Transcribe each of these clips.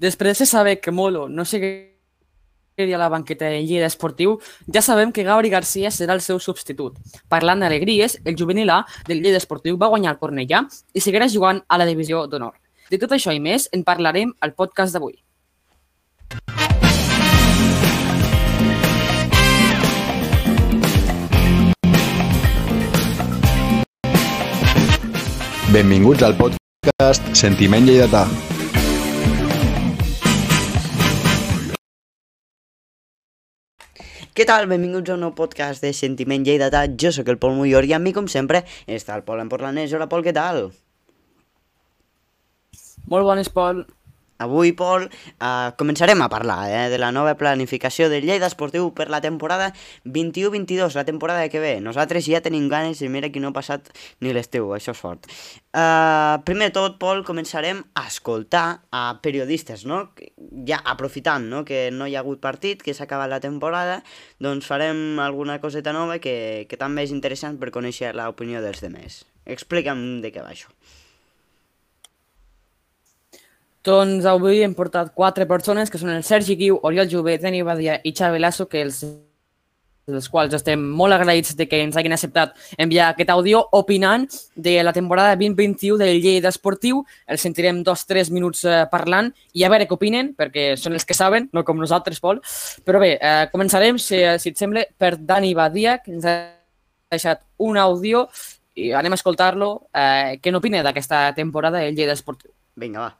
Després de saber que Molo no seguiria a la banqueta de Lleida Esportiu, ja sabem que Gabri Garcia serà el seu substitut. Parlant d'alegries, el juvenil A del Lleida Esportiu va guanyar el Cornellà i seguirà jugant a la divisió d'honor. De tot això i més en parlarem al podcast d'avui. Benvinguts al podcast Sentiment Lleidatà. Què tal? Benvinguts a un nou podcast de Sentiment Lleidatà. Jo sóc el Pol Mullor i amb mi, com sempre, està el Pol Emporlanès. Hola, Pol, què tal? Molt bones, Pol. Avui, Pol, uh, començarem a parlar eh, de la nova planificació del Lleida Esportiu per la temporada 21-22, la temporada que ve. Nosaltres ja tenim ganes i mira que no ha passat ni l'estiu, això és fort. Uh, primer de tot, Pol, començarem a escoltar a periodistes, no? Ja aprofitant no? que no hi ha hagut partit, que s'ha acabat la temporada, doncs farem alguna coseta nova que, que també és interessant per conèixer l'opinió dels demés. Explica'm de què va això. Doncs avui hem portat quatre persones, que són el Sergi Guiu, Oriol Jové, Dani Badia i Xavi Lasso, que els, els quals estem molt agraïts de que ens hagin acceptat enviar aquest àudio opinant de la temporada 2021 del Lleida Esportiu. El sentirem dos, tres minuts eh, parlant i a veure què opinen, perquè són els que saben, no com nosaltres, Pol. Però bé, eh, començarem, si, si et sembla, per Dani Badia, que ens ha deixat un àudio i anem a escoltar-lo. Eh, què n'opina d'aquesta temporada del Lleida Esportiu? Vinga, va.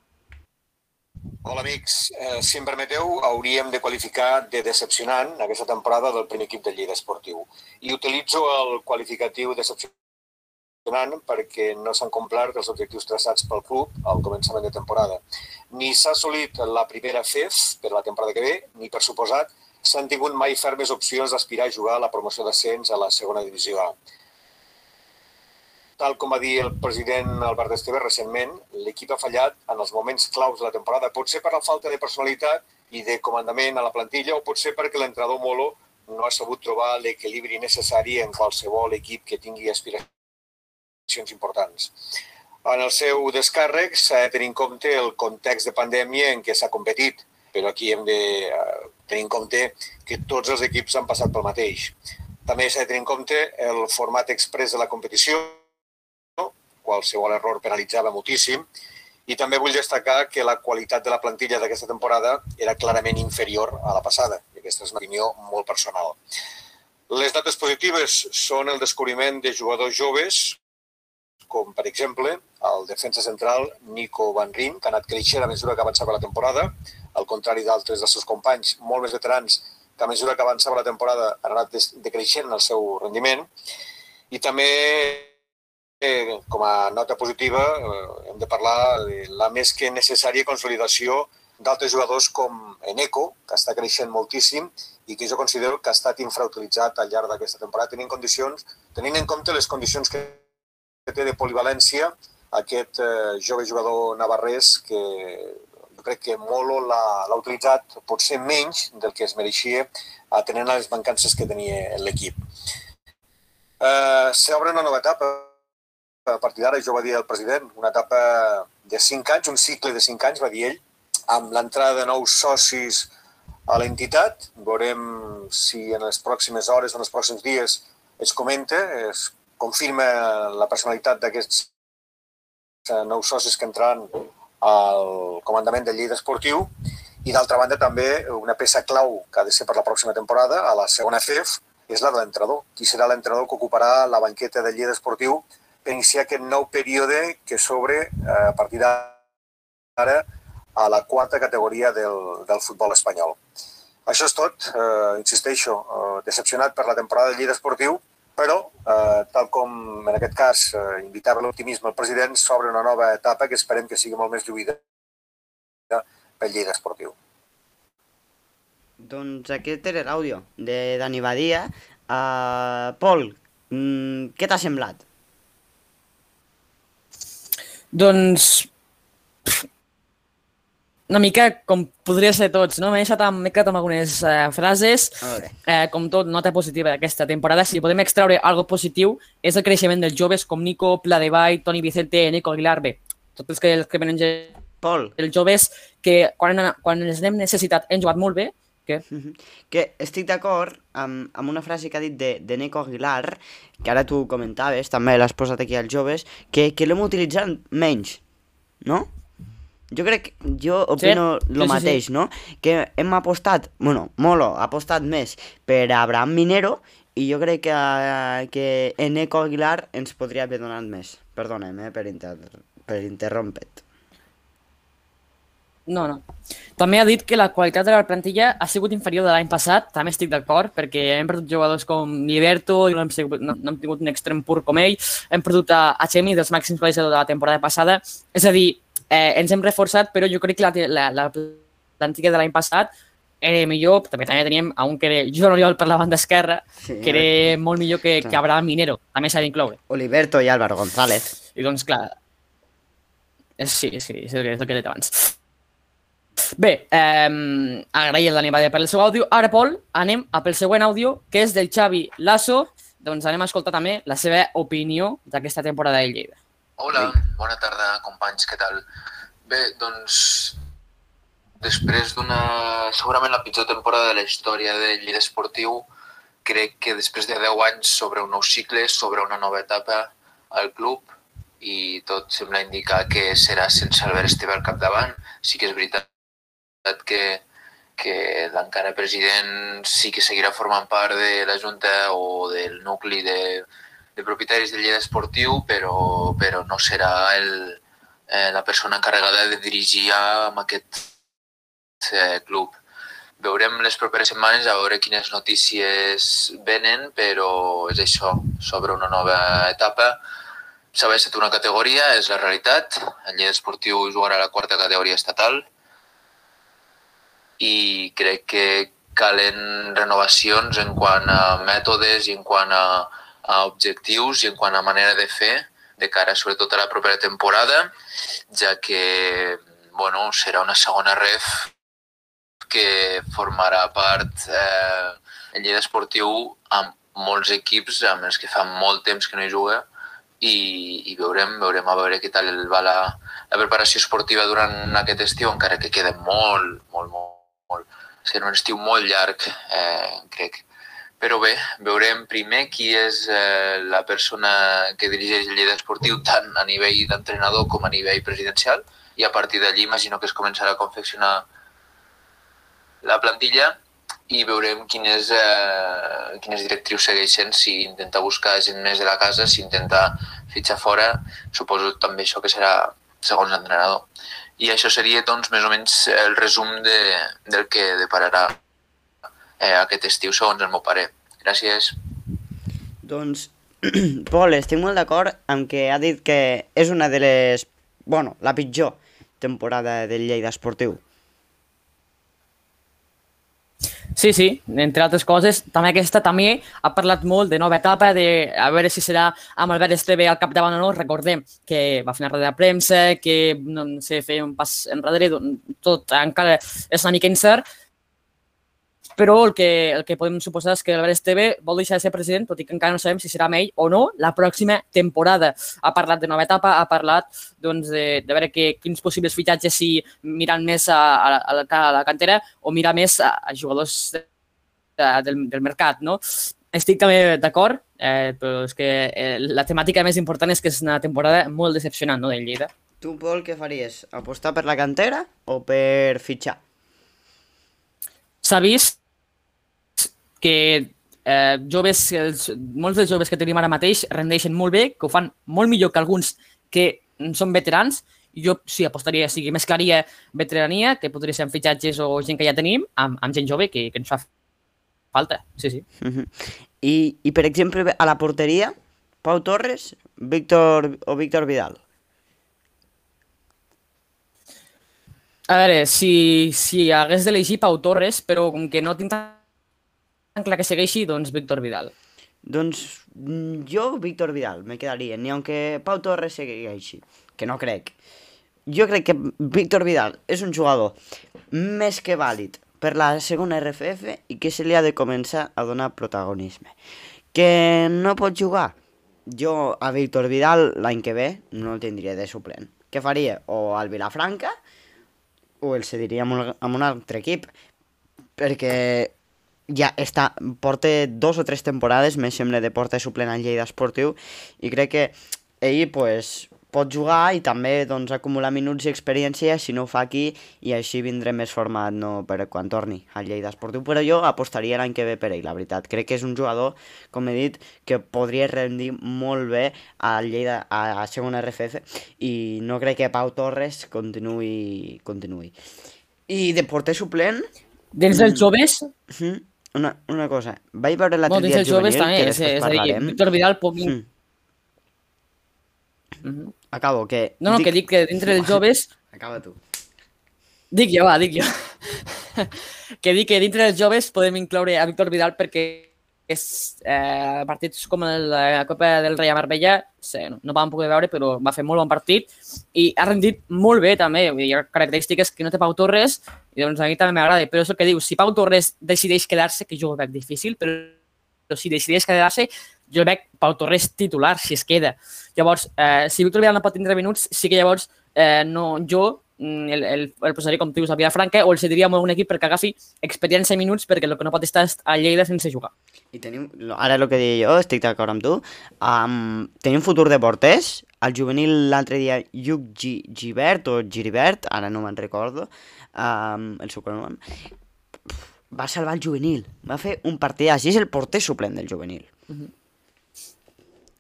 Hola amics, eh, si em permeteu, hauríem de qualificar de decepcionant aquesta temporada del primer equip del Lleida Esportiu. I utilitzo el qualificatiu decepcionant perquè no s'han complert els objectius traçats pel club al començament de temporada. Ni s'ha assolit la primera FEF per la temporada que ve, ni per suposat s'han tingut mai fermes opcions d'aspirar a jugar a la promoció d'ascens a la segona divisió A tal com va dir el president Albert Esteve recentment, l'equip ha fallat en els moments claus de la temporada. Pot ser per la falta de personalitat i de comandament a la plantilla o pot ser perquè l'entrenador Molo no ha sabut trobar l'equilibri necessari en qualsevol equip que tingui aspiracions importants. En el seu descàrrec s'ha de tenir en compte el context de pandèmia en què s'ha competit, però aquí hem de eh, tenir en compte que tots els equips han passat pel mateix. També s'ha de tenir en compte el format express de la competició, qualsevol error penalitzava moltíssim. I també vull destacar que la qualitat de la plantilla d'aquesta temporada era clarament inferior a la passada. I aquesta és una opinió molt personal. Les dates positives són el descobriment de jugadors joves, com per exemple el defensa central Nico Van Rijn, que ha anat creixent a mesura que avançava la temporada, al contrari d'altres dels seus companys molt més veterans que a mesura que avançava la temporada han anat decreixent el seu rendiment. I també eh, com a nota positiva, eh, hem de parlar de la més que necessària consolidació d'altres jugadors com Eneco, que està creixent moltíssim i que jo considero que ha estat infrautilitzat al llarg d'aquesta temporada, tenint, condicions, tenint en compte les condicions que té de polivalència aquest eh, jove jugador navarrès que jo crec que Molo l'ha utilitzat potser menys del que es mereixia a les mancances que tenia l'equip. Eh, S'obre una nova etapa a partir d'ara, jo va dir el president, una etapa de 5 anys, un cicle de 5 anys, va dir ell, amb l'entrada de nous socis a l'entitat. Veurem si en les pròximes hores, en els pròxims dies, es comenta, es confirma la personalitat d'aquests eh, nous socis que entraran al comandament del Lleida Esportiu i d'altra banda també una peça clau que ha de ser per la pròxima temporada a la segona FEF és la de l'entrenador. Qui serà l'entrenador que ocuparà la banqueta del Lleida Esportiu per iniciar aquest nou període que s'obre eh, a partir d'ara a la quarta categoria del, del futbol espanyol. Això és tot, eh, insisteixo, eh, decepcionat per la temporada del Lleida Esportiu, però, eh, tal com en aquest cas eh, invitava l'optimisme el president, s'obre una nova etapa que esperem que sigui molt més lluïda pel Lleida Esportiu. Doncs aquest era l'àudio de Dani Badia. Uh, Pol, mm, què t'ha semblat? Doncs una mica com podria ser tots, no? M'he deixat quedat amb algunes eh, frases, eh, com tot, nota positiva d'aquesta temporada. Si podem extraure algo positiu, és el creixement dels joves com Nico, Pladevall, Toni Vicente, Nico Aguilar, bé, tots els que, els que venen Pol, els joves que quan, quan els n'hem necessitat han jugat molt bé, que Mhm. Que estic d'acord amb, amb una frase que ha dit de, de Nico Aguilar, que ara tu comentaves, també l'has posat aquí als joves, que, que l'hem utilitzat menys, no? Jo crec, jo opino Sí, el sí, sí, mateix, no? Que hem apostat, bueno, Molo ha apostat més per Abraham Minero i jo crec que, que Eneco Aguilar ens podria haver donat més. Perdona'm, eh, per, inter per interrompe't. No, no. També ha dit que la qualitat de la plantilla ha sigut inferior de l'any passat, també estic d'acord, perquè hem perdut jugadors com Liberto, i no hem, sigut, no, no hem tingut un extrem pur com ell, hem perdut a, a Chemi dels màxims golejadors de la temporada passada, és a dir, eh, ens hem reforçat, però jo crec que la, la, la plantilla de l'any passat era millor, també també teníem a un que era Joan Oriol per la banda esquerra, Sí, que era molt millor que, que Abraham Minero, també s'ha d'incloure. Oliverto i Álvaro González. I doncs, clar, és, sí, sí, és el que, és el que he dit abans. Bé, eh, agrair la Nevada per el seu àudio. Ara, Pol, anem a pel següent àudio, que és del Xavi Lasso. Doncs anem a escoltar també la seva opinió d'aquesta temporada de Lleida. Hola, bona tarda, companys, què tal? Bé, doncs, després d'una, segurament la pitjor temporada de la història del Lleida Esportiu, crec que després de 10 anys sobre un nou cicle, sobre una nova etapa al club, i tot sembla indicar que serà sense Albert Esteve al capdavant. Sí que és veritat que, que l'encara president sí que seguirà formant part de la Junta o del nucli de, de propietaris del Lleida Esportiu, però, però no serà el, eh, la persona encarregada de dirigir amb aquest eh, club. Veurem les properes setmanes a veure quines notícies venen, però és això, sobre una nova etapa. S'ha baixat una categoria, és la realitat. El Lleida Esportiu jugarà a la quarta categoria estatal i crec que calen renovacions en quant a mètodes i en quant a, a objectius i en quant a manera de fer de cara sobretot a la propera temporada, ja que bueno, serà una segona ref que formarà part eh, el Lleida Esportiu amb molts equips amb els que fa molt temps que no hi juga i, i veurem, veurem a veure què tal va la, la preparació esportiva durant aquest estiu, encara que queda molt, molt, molt. Serà un estiu molt llarg, eh, crec. Però bé, veurem primer qui és eh, la persona que dirigeix el Lleida Esportiu tant a nivell d'entrenador com a nivell presidencial i a partir d'allí imagino que es començarà a confeccionar la plantilla i veurem quines, eh, quines directrius segueixen, si intenta buscar gent més de la casa, si intenta fitxar fora, suposo també això que serà segons l'entrenador. I això seria, doncs, més o menys el resum de, del que depararà eh, aquest estiu, segons el meu pare. Gràcies. Doncs, Pol, estic molt d'acord amb que ha dit que és una de les... Bueno, la pitjor temporada del Lleida Esportiu. Sí, sí, entre altres coses, també aquesta també ha parlat molt de nova etapa, de a veure si serà amb Albert Esteve al capdavant o no. Recordem que va fer una roda de premsa, que no sé, feia un pas enrere, doncs, tot encara és una mica incert, però el que, el que podem suposar és que Albert Esteve vol deixar de ser president, tot i que encara no sabem si serà amb ell o no la pròxima temporada. Ha parlat de nova etapa, ha parlat doncs, de, de veure que, quins possibles fitxatges si mirant més a, a, a, la, a la cantera o mirar més a, a jugadors de, de, del, del mercat. No? Estic també d'acord, eh, però és que eh, la temàtica més important és que és una temporada molt decepcionant no, del Lleida. Tu, Pol, què faries? Apostar per la cantera o per fitxar? S'ha vist que eh, joves, els, molts dels joves que tenim ara mateix rendeixen molt bé, que ho fan molt millor que alguns que són veterans, jo sí apostaria, sigui, mesclaria veterania, que podria ser amb fitxatges o gent que ja tenim, amb, amb gent jove que, que ens fa falta, sí, sí. Uh -huh. I, I, per exemple, a la porteria, Pau Torres Víctor o Víctor Vidal? A veure, si, si hagués d'elegir Pau Torres, però com que no tinc clar que segueixi, doncs Víctor Vidal. Doncs mm, jo, Víctor Vidal, me quedaria, ni aunque Pau Torres segueixi, que no crec. Jo crec que Víctor Vidal és un jugador més que vàlid per la segona RFF i que se li ha de començar a donar protagonisme. Que no pot jugar? Jo a Víctor Vidal l'any que ve no el tindria de suplent. Què faria? O al Vilafranca o el cediria amb un, amb un altre equip, perquè ja està, porta dos o tres temporades, més sembla, de porta suplent al Lleida Esportiu, i crec que ell, pues, pot jugar i també doncs, acumular minuts i experiència si no ho fa aquí i així vindré més format no, per quan torni al Lleida Esportiu. Però jo apostaria l'any que ve per ell la veritat. Crec que és un jugador com he dit que podria rendir molt bé al Lleida a, a segona RFF i no crec que Pau Torres continuï continuï. I de porter suplent? Dins dels joves, mhm, una, una cosa vaig veure no, l'altre dins dia dels joves juvenil també, que és, és a dir, Víctor Vidal poc... Mm. Mhm. acabo que No, no, que dic que dintre dels joves acaba tu Dic jo, va, dic jo. que dic que dintre dels joves podem incloure a Víctor Vidal perquè és, eh, partits com el, la Copa del Rei a Marbella sí, no, no vam poder veure, però va fer molt bon partit i ha rendit molt bé també. Vull dir, hi ha característiques que no té Pau Torres i doncs a mi també m'agrada. Però és el que diu, si Pau Torres decideix quedar-se, que jo ho veig difícil, però, però si decideix quedar-se, jo veig Pau Torres titular, si es queda. Llavors, eh, si Víctor Vidal no pot tindre minuts, sí que llavors eh, no, jo el, el, el posaria, com tu dius, a Vilafranca o el cediria a un equip perquè agafi experiència i minuts perquè el que no pot estar és a Lleida sense jugar. I tenim, ara el que deia jo, estic d'acord amb tu, um, tenim futur de porters, el juvenil l'altre dia, Lluc Gi- Gibert o Giribert, ara no me'n recordo, um, el seu cognom, va salvar el juvenil, va fer un partit, així és el porter suplent del juvenil.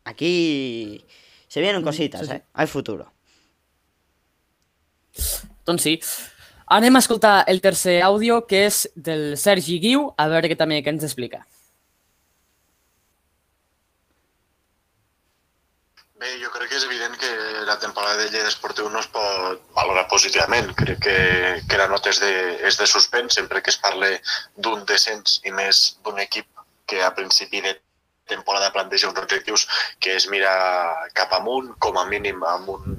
Aquí se vienen cositas, sí, sí. eh? Hay futuro. Doncs sí. Anem a escoltar el tercer àudio, que és del Sergi Guiu, a veure què també què ens explica. Bé, jo crec que és evident que la temporada de Lleida Esportiu no es pot valorar positivament. Crec que, que la nota és de, és de suspens sempre que es parle d'un descens i més d'un equip que a principi de temporada planteja uns objectius que és mirar cap amunt, com a mínim amb un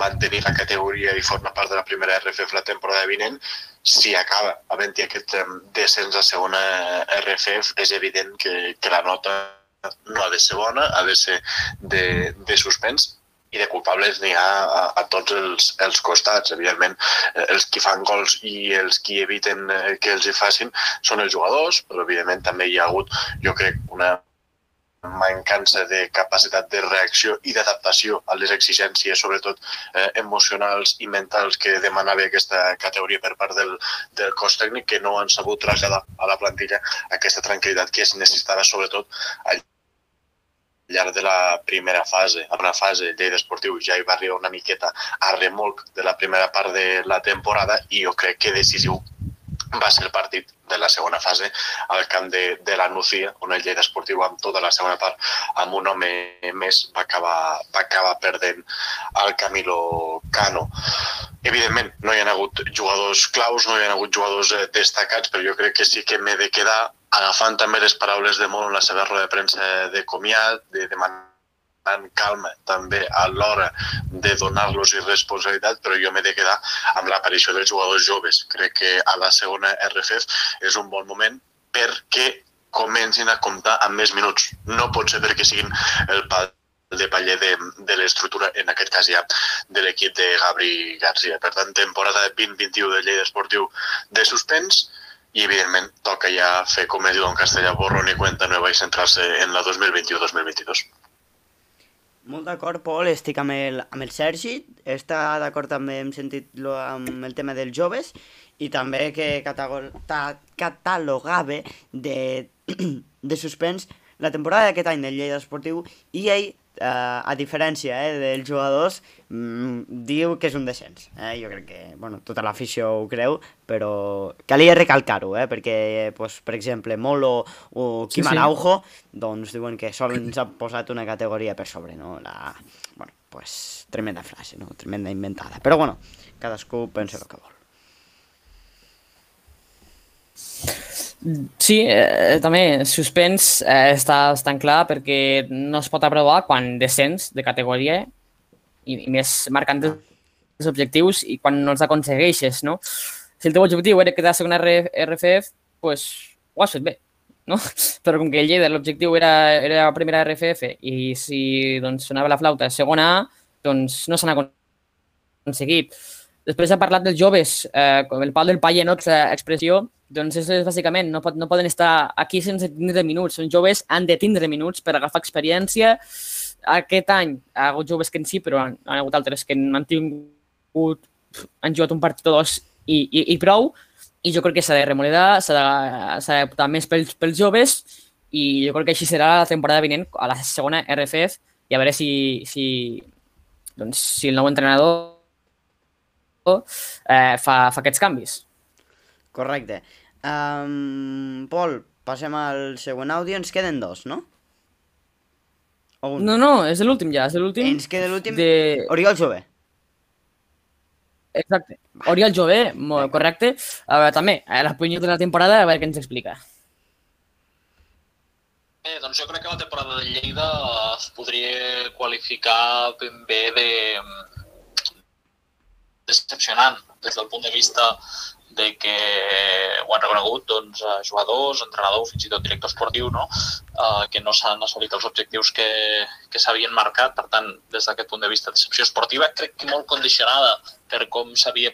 mantenir la categoria i formar part de la primera RFF la temporada vinent, si acaba havent-hi aquest descens a segona RFF, és evident que, que la nota no ha de ser bona, ha de ser de, de suspens i de culpables n'hi ha a, a tots els, els costats. Evidentment, eh, els qui fan gols i els qui eviten eh, que els hi facin són els jugadors, però evidentment també hi ha hagut, jo crec, una mancança de capacitat de reacció i d'adaptació a les exigències, sobretot eh, emocionals i mentals que demanava aquesta categoria per part del, del cos tècnic, que no han sabut traslladar a la plantilla aquesta tranquil·litat que es necessitava sobretot al llarg de la primera fase. A una fase, Lleida Esportiu ja hi va arribar una miqueta a remolc de la primera part de la temporada i jo crec que decisiu va ser el partit de la segona fase al camp de, de la Nucía, on el Lleida Esportiu amb tota la segona part amb un home més va acabar, va acabar perdent el Camilo Cano. Evidentment, no hi ha hagut jugadors claus, no hi ha hagut jugadors eh, destacats, però jo crec que sí que m'he de quedar agafant també les paraules de Mono en la seva roda de premsa de comiat, de demanar calma també a l'hora de donar-los irresponsabilitat, però jo m'he de quedar amb l'aparició dels jugadors joves. Crec que a la segona RFF és un bon moment perquè comencin a comptar amb més minuts. No pot ser perquè siguin el pal de paller de, de l'estructura, en aquest cas ja de l'equip de Gabri Garcia. Per tant, temporada 2021 de Lleida Esportiu de suspens i, evidentment, toca ja fer, com es diu en castellà, borrón i cuenta nueva i centrar-se en la 2021-2022. Molt d'acord, Pol, estic amb el, amb el Sergi, està d'acord també hem sentit lo, amb el tema dels joves i també que catalogava de, de suspens la temporada d'aquest any del Lleida Esportiu i ell, eh, a diferència eh, dels jugadors, mm, diu que és un descens. Eh? Jo crec que bueno, tota l'afició ho creu, però calia recalcar-ho, eh? perquè, pues, per exemple, Molo o Quim Sí, sí. Araujo doncs diuen que sol ens ha posat una categoria per sobre, no? La, bueno, pues, tremenda frase, no? Tremenda inventada. Però bueno, cadascú pensa el que vol. Sí, eh, també suspens eh, està bastant clar perquè no es pot aprovar quan descens de categoria i, i més marcant els objectius i quan no els aconsegueixes, no? Si el teu objectiu era quedar segona R- RFF, pues, ho has fet bé, no? Però com que el Lleida l'objectiu era, era la primera RFF i si doncs, sonava la flauta segona doncs no s'han aconseguit. Després ha parlat dels joves, eh, el pal del palle, no? aquesta expressió, doncs és, és bàsicament, no, pot, no poden estar aquí sense tindre minuts. Són joves, han de tindre minuts per agafar experiència. Aquest any ha hagut joves que en sí, però han, han hagut altres que han tingut, han jugat un partit o dos i, i, i prou. I jo crec que s'ha de remoledar, s'ha d'adaptar més pels, pels joves i jo crec que així serà la temporada vinent a la segona RFF i a veure si, si, doncs, si el nou entrenador eh, fa, fa aquests canvis. Correcte. Um, Pol, passem al següent àudio. Ens queden dos, no? O un? No, no, és l'últim ja, és l'últim. Ens queda l'últim de... Oriol Jové. Exacte. Oriol Jové, molt correcte. A veure, també, a l'opinió de la temporada, a veure què ens explica. Bé, doncs jo crec que la temporada de Lleida es podria qualificar ben bé de decepcionant des del punt de vista de que ho han reconegut doncs, jugadors, entrenadors, fins i tot director esportiu, no? Uh, que no s'han assolit els objectius que, que s'havien marcat. Per tant, des d'aquest punt de vista, decepció esportiva, crec que molt condicionada per com s'havia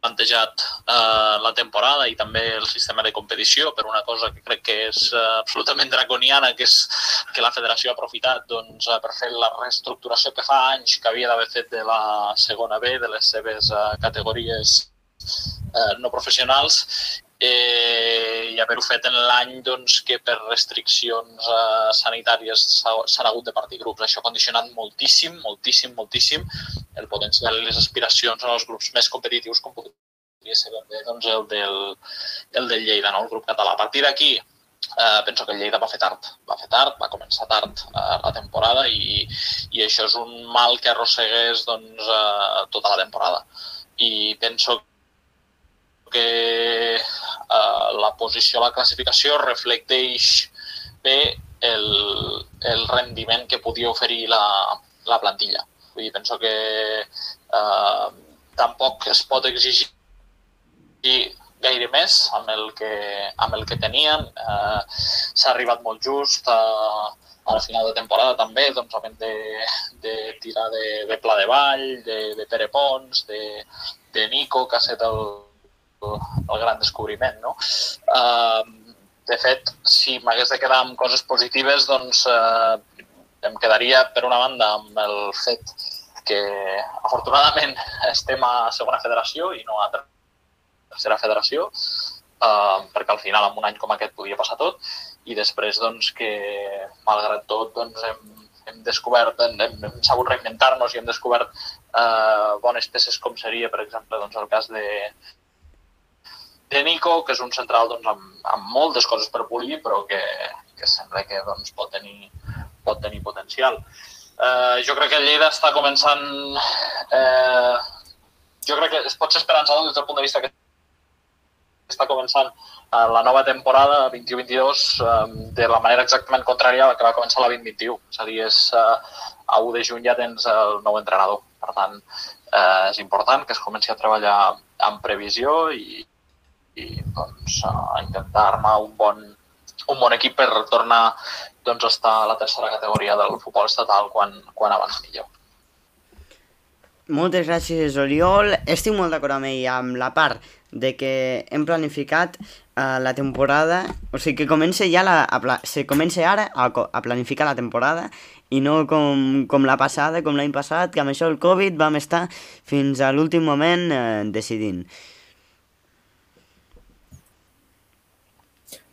plantejat uh, la temporada i també el sistema de competició per una cosa que crec que és uh, absolutament draconiana, que és que la federació ha aprofitat doncs, uh, per fer la reestructuració que fa anys que havia d'haver fet de la segona B, de les seves uh, categories eh, no professionals eh, i haver-ho fet en l'any doncs, que per restriccions eh, sanitàries s'han hagut de partir grups. Això ha condicionat moltíssim, moltíssim, moltíssim el potencial i les aspiracions en els grups més competitius com podria ser també doncs, el, del, el del Lleida, no? el grup català. A partir d'aquí, eh, penso que el Lleida va fer tard, va fer tard, va començar tard eh, la temporada i, i això és un mal que arrossegués doncs, eh, tota la temporada. I penso que eh, la posició a la classificació reflecteix bé el, el rendiment que podia oferir la, la plantilla. Vull dir, penso que eh, tampoc es pot exigir gaire més amb el que, amb el que tenien. Eh, S'ha arribat molt just a, a la final de temporada també, doncs, havent de, de tirar de, de Pla de Vall, de, de Pere Pons, de, de Nico, que ha estat el, el gran descobriment, no? Uh, de fet, si m'hagués de quedar amb coses positives, doncs uh, em quedaria, per una banda, amb el fet que afortunadament estem a segona federació i no a tercera federació, uh, perquè al final en un any com aquest podia passar tot, i després doncs, que malgrat tot doncs, hem, hem descobert, hem, hem sabut reinventar-nos i hem descobert uh, bones peces com seria, per exemple, doncs, el cas de, de Nico, que és un central doncs, amb, amb moltes coses per polir, però que, que sembla que doncs, pot, tenir, pot tenir potencial. Eh, jo crec que Lleida està començant... Eh, jo crec que es pot ser esperançador des del punt de vista que està començant eh, la nova temporada 21-22 eh, de la manera exactament contrària a la que va començar la 2021. És a dir, és, eh, a 1 de juny ja tens el nou entrenador. Per tant, eh, és important que es comenci a treballar amb previsió i, i doncs, a intentar armar un bon, un bon equip per tornar doncs, a estar a la tercera categoria del futbol estatal quan, quan abans millor. Moltes gràcies, Oriol. Estic molt d'acord amb ell amb la part de que hem planificat uh, la temporada, o sigui que comença ja la, a pla, se comença ara a, a planificar la temporada i no com, com la passada, com l'any passat, que amb això el Covid vam estar fins a l'últim moment eh, decidint.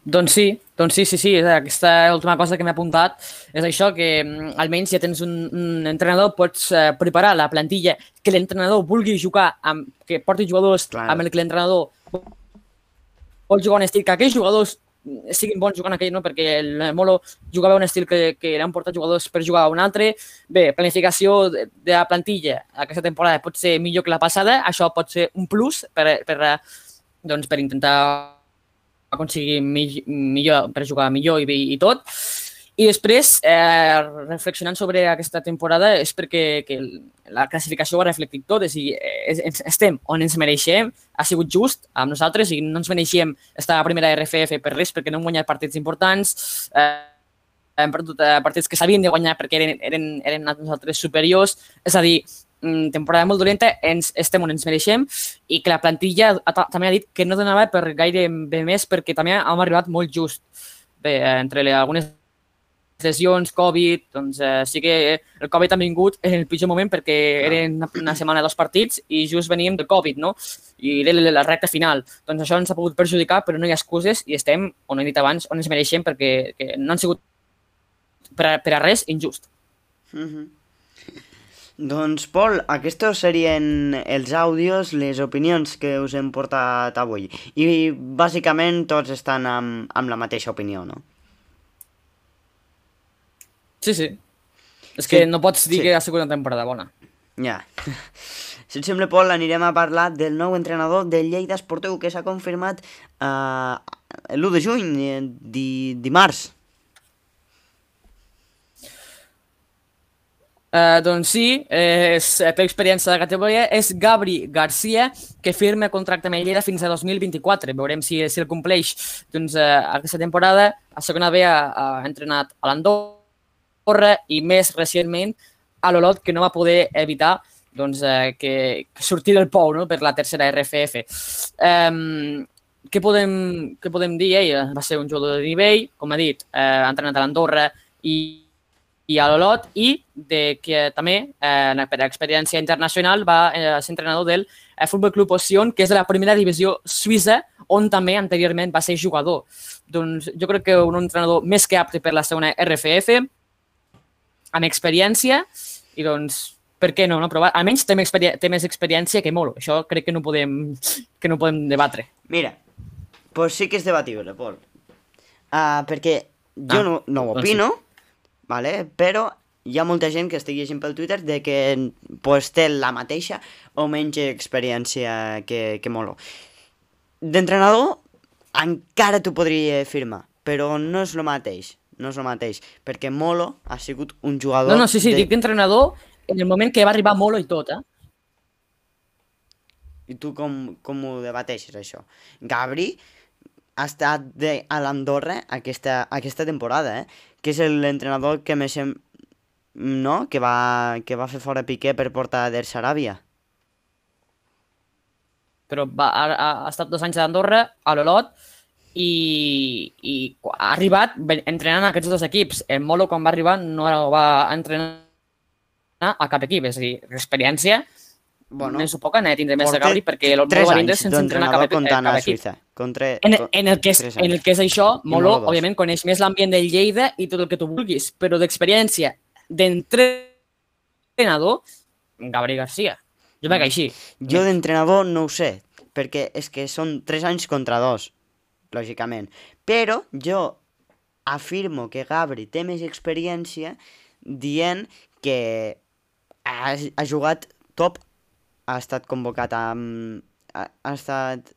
Doncs sí, doncs sí, sí, sí, aquesta última cosa que m'he apuntat és això, que mm, almenys ja tens un, un entrenador, pots eh, preparar la plantilla que l'entrenador vulgui jugar, amb, que porti jugadors Clar. amb el que l'entrenador vol jugar un estil, que aquells jugadors siguin bons jugant aquell, no? perquè el Molo jugava un estil que, que han portat jugadors per jugar a un altre. Bé, planificació de, de la plantilla aquesta temporada pot ser millor que la passada, això pot ser un plus per, per, doncs, per intentar aconseguir millor, per jugar millor i, i tot. I després, eh, reflexionant sobre aquesta temporada, és perquè que la classificació ho ha reflectit tot, és a dir, eh, estem on ens mereixem, ha sigut just amb nosaltres i no ens mereixem estar a primera RFF per res, perquè no hem guanyat partits importants, eh, hem perdut eh, partits que s'havien de guanyar perquè eren, eren, eren nosaltres superiors, és a dir, temporada molt dolenta, ens, estem on ens mereixem i que la plantilla ha, també ha dit que no donava per gaire bé més perquè també hem arribat molt just. Bé, eh, entre les, algunes lesions, Covid, doncs eh, sí que el Covid ha vingut en el pitjor moment perquè eren una, setmana, dos partits i just veníem del Covid, no? I era la, recta final. Doncs això ens ha pogut perjudicar, però no hi ha excuses i estem, on he dit abans, on ens mereixem perquè que no han sigut per a, per a res injust. Mhm. Doncs, Pol, aquests serien els àudios, les opinions que us hem portat avui. I, bàsicament, tots estan amb, amb la mateixa opinió, no? Sí, sí. És Sí, que no pots dir sí. que ha sigut una temporada bona. Ja. Si et sembla, Pol, anirem a parlar del nou entrenador del Lleida Esportiu que s'ha confirmat eh, l'1 de juny, eh, di, dimarts. Uh, doncs sí, eh, és, eh, per experiència de categoria, és Gabri Garcia, que firma contracte amb el Lleida fins a 2024. Veurem si, si el compleix. Doncs uh, aquesta temporada, a segona B, ha, ha entrenat a l'Andorra i més recentment a l'Olot, que no va poder evitar doncs, eh, que, que sortir del pou no? per la tercera RFF. Um, què, podem, què podem dir? Ell va ser un jugador de nivell, com ha dit, eh, ha entrenat a l'Andorra i, i a l'Olot i de que també, eh, per experiència internacional, va eh, ser entrenador del eh, Futbol Club Oción, que és de la primera divisió suïssa, on també anteriorment va ser jugador. Doncs jo crec que un entrenador més que apte per la segona RFF, amb experiència, i doncs, per què no? no? Però almenys té, té més experiència que Molo. Això crec que no podem, que no podem debatre. Mira, pues sí que és debatible, Pol. Uh, perquè jo Ah, no, no ho doncs opino, vale? però hi ha molta gent que estigui llegint pel Twitter de que pues, té la mateixa o menys experiència que, que Molo. D'entrenador encara t'ho podria firmar, però no és el mateix. No és el mateix, perquè Molo ha sigut un jugador... No, no, sí, sí, de... dic d'entrenador en el moment que va arribar Molo i tot, eh? I tu com, com ho debateixes, això? Gabri ha estat de, a l'Andorra aquesta, aquesta temporada, eh? Que és l'entrenador que més... Sem... No? Que va, que va fer fora Piqué per portar Der Saràbia. però va, ha, ha estat dos anys a Andorra, a l'Olot, i, i ha arribat entrenant aquests dos equips. El Molo, quan va arribar, no va entrenar a cap equip, és a dir, experiència, bueno, més ho poc anar a tindre més de Gabri, perquè el tres Molo va vindre sense entrenar a cap, eh, a cap equip. Suïssa. Contra, En, en, el que és, en el que és això, Molo, òbviament, coneix més l'ambient del Lleida i tot el que tu vulguis, però d'experiència d'entrenador, Gabri Garcia. Jo veig així. Jo d'entrenador no ho sé, perquè és que són 3 anys contra 2, lògicament. Però jo afirmo que Gabri té més experiència dient que ha, ha jugat top, ha estat convocat amb... Ha, ha estat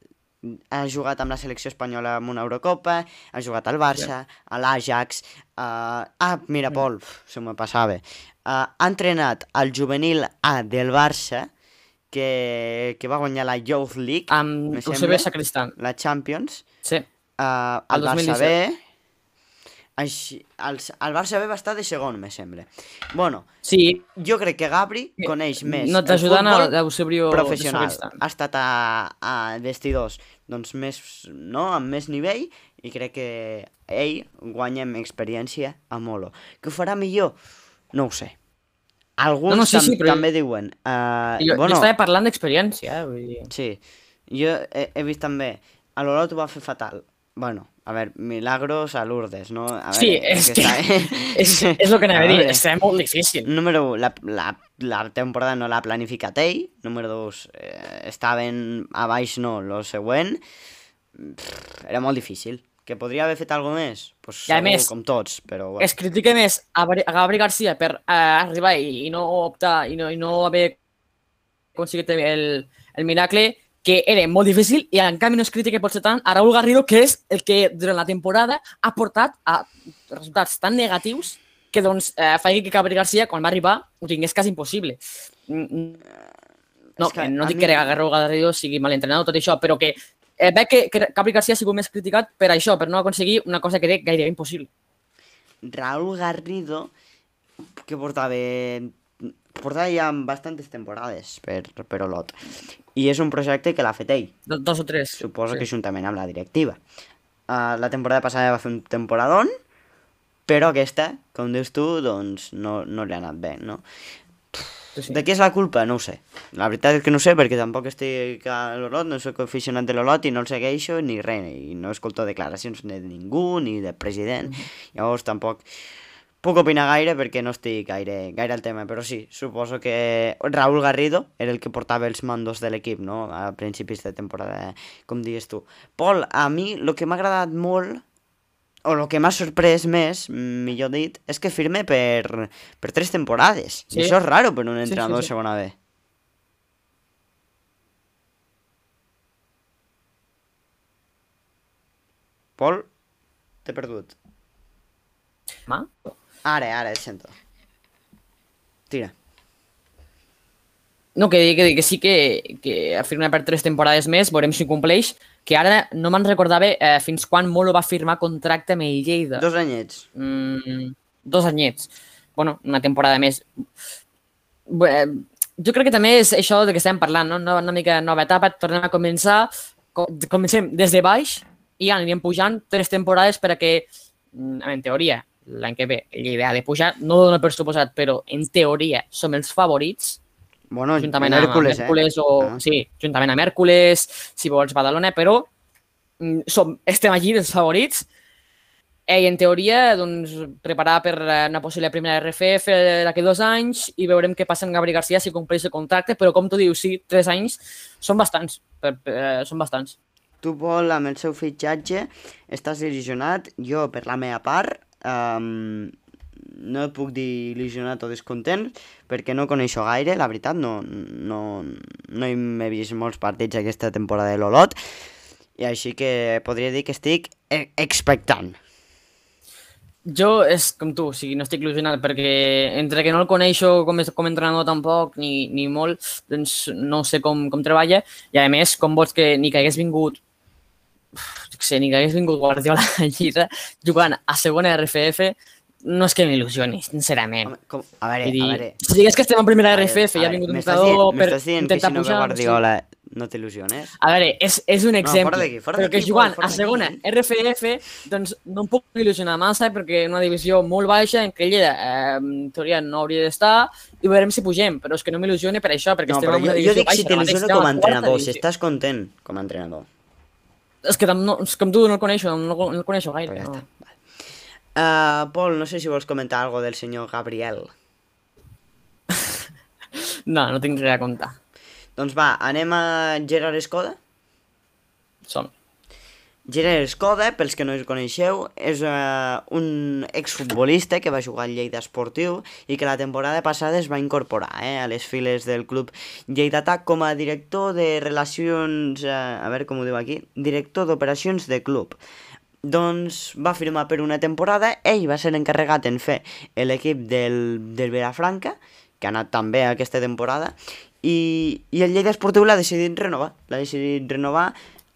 ha jugat amb la selecció espanyola en una Eurocopa, ha jugat al Barça, a l'Ajax... Uh, ah, mira, Pol, se me passava. Uh, ha entrenat al juvenil A del Barça, que, que va guanyar la Youth League, Amb Eusebio Sacristán. la Champions, Sí. uh, El el Barça 2017. B... Així, el, el Barça B va estar de segon, me sembla. Bueno, Sí, jo crec que Gabri coneix més no el t'ajudant a l'Eusebio professional. Ha estat a, a vestidors doncs més, no? amb més nivell i crec que ell guanya amb experiència a Molo. Que ho farà millor? No ho sé. Alguns No, no, sí, tam sí, però- també diuen... Uh, Jo, bueno, jo estava parlant d'experiència, eh? Vull dir... Sí, jo he, he vist també... A l'Olot ho va fer fatal. Bueno, a veure, milagros a Lourdes, no? A Sí, veure, és que, és el que és que és molt difícil. Número 1, la, la, la temporada no l'ha planificat ell. Número 2, eh, estaven a baix no, lo següent. Pff, era molt difícil. Que podria haver fet alguna més? Pues I a més, com tots, però... Bueno. Es critica més a, a Gabri Garcia per eh, arribar i, i no optar i no, i no haver aconseguit el, el miracle, que era molt difícil i en canvi no es critica potser tant a Raúl Garrido, que és el que durant la temporada ha portat a resultats tan negatius que doncs eh, feia que Gabri Garcia, quan va arribar, ho tingués quasi impossible. Mm, mm. No, que que no dic mi- que Raúl Garrido sigui mal entrenat, tot això, però que eh, veig que, que Gabri Garcia ha sigut més criticat per això, per no aconseguir una cosa que era gairebé impossible. Raúl Garrido, que portava portava ja bastantes temporades per, per Olot. I és un projecte que l'ha fet ell, Do- Dos o tres. suposo Sí. que juntament amb la directiva. Uh, la temporada passada va fer un temporadón, però aquesta, com dius tu, doncs no, no li ha anat bé, no? Sí, sí. De què és la culpa? No ho sé. La veritat és que no ho sé, perquè tampoc estic a l'Olot, no sóc aficionat de l'Olot i no el segueixo ni res, i no escolto declaracions de ningú, ni del president. Llavors tampoc puc opinar gaire perquè no estic gaire, gaire al tema, però sí, suposo que Raúl Garrido era el que portava els mandos de l'equip, no?, a principis de temporada, com digues tu. Pol, a mi el que m'ha agradat molt o el que m'ha sorprès més, millor dit, és que firme per, per tres temporades. Sí. I això és raro per un sí, entrenador sí. de segona B. Pol, t'he perdut. Ma? Ara, ara, et sento. Tira. No, que, que, que sí que, que afirma per tres temporades més, veurem si compleix, que ara no me'n recordava eh, fins quan Molo va firmar contracte amb el Lleida. Dos anyets. Mm, dos anyets. Bueno, una temporada més. Bé, jo crec que també és això de què estem parlant, no? Una, una mica nova etapa, tornem a començar, co comencem des de baix i ja anirem pujant tres temporades per a que, mm, en teoria, l'any que ve, l'idea de pujar, no dono per suposat, però en teoria som els favorits, Bueno, juntament en amb Hèrcules, Hèrcules eh? o... Ah. Sí, juntament amb Hèrcules, si vols Badalona, però mm, som, estem allí els favorits i en teoria doncs, preparar per eh, una possible primera RFF d'aquí dos anys i veurem què passa amb Gabri Garcia si compleix el contracte, però com tu dius, sí, tres anys són bastants, per, per, eh, són bastants. Tu, Pol, amb el seu fitxatge, estàs il·lusionat. Jo, per la meva part, um, no et puc dir il·lusionat o descontent, perquè no coneixo gaire, la veritat, no, no, no m'he vist molts partits aquesta temporada de l'Olot, i així que podria dir que estic e- expectant. Jo és com tu, o sigui, no estic il·lusionat perquè entre que no el coneixo com, com entrenador tampoc, ni, ni molt, doncs no sé com, com treballa i a més, com vols que ni que hagués vingut sé, ni que hagués vingut Guardiola a Lliga jugant a segona RFF, no és que m'il·lusioni, sincerament. Home, com, a veure, dir, a veure... si digués que estem en primera veure, RFF i ha vingut un dient- per M'estàs dient que intentar si no ve. Guardiola no t'il·lusiones? A veure, és, és un exemple, fora d'aquí, fora però que jugant a segona. RFF, doncs no em puc il·lusionar massa perquè una divisió molt baixa en què Lleida, eh, en teoria, no hauria d'estar i veurem si pugem, però és que no m'il·lusione per això, perquè No, estem en una jo, jo divisió dic baixa. si t'il·lusiona com a entrenador, si estàs content com a entrenador. És que no, és com tu no el coneixo, no, no el coneixo gaire. Pues ja no. està. Uh, Pol, no sé si vols comentar algo del senyor Gabriel. no, no tinc res a contar. Doncs va, anem a Gerard Escoda. Som. Gerard Escoda, pels que no el coneixeu, és uh, un exfutbolista que va jugar al Lleida Esportiu i que la temporada passada es va incorporar eh, a les files del club lleidatà com a director de relacions... Uh, a veure com ho diu aquí... Director d'operacions de club. Doncs va firmar per una temporada, ell va ser encarregat en fer l'equip del, del Vilafranca, que ha anat tan bé aquesta temporada, i, i el Lleida Esportiu l'ha decidit renovar, l'ha decidit renovar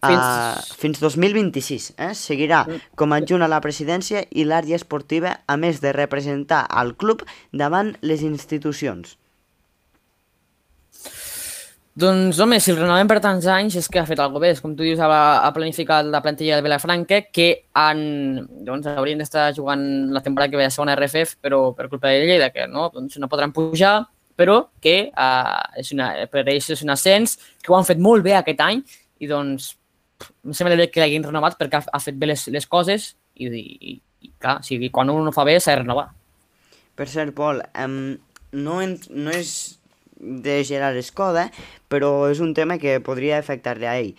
fins, fins 2026. Eh? Seguirà com a adjunt a la presidència i l'àrea esportiva, a més de representar al club davant les institucions. Doncs, home, si el renovem per tants anys és que ha fet alguna bé. És Com tu dius, ha, ha planificat la plantilla de Vilafranca, que han, doncs, haurien d'estar jugant la temporada que ve a segona RFF, però per culpa de Lleida, que no, doncs no podran pujar, però que uh, és una, per ells és un ascens, que ho han fet molt bé aquest any, i doncs em sembla bé que l'hagin renovat perquè ha, ha fet bé les, les coses i, i, i clar, o sigui, quan un no fa bé s'ha de renovar. Per cert, Pol, um, no, en, no és de Gerard Escoda, però és un tema que podria afectar-li a ell.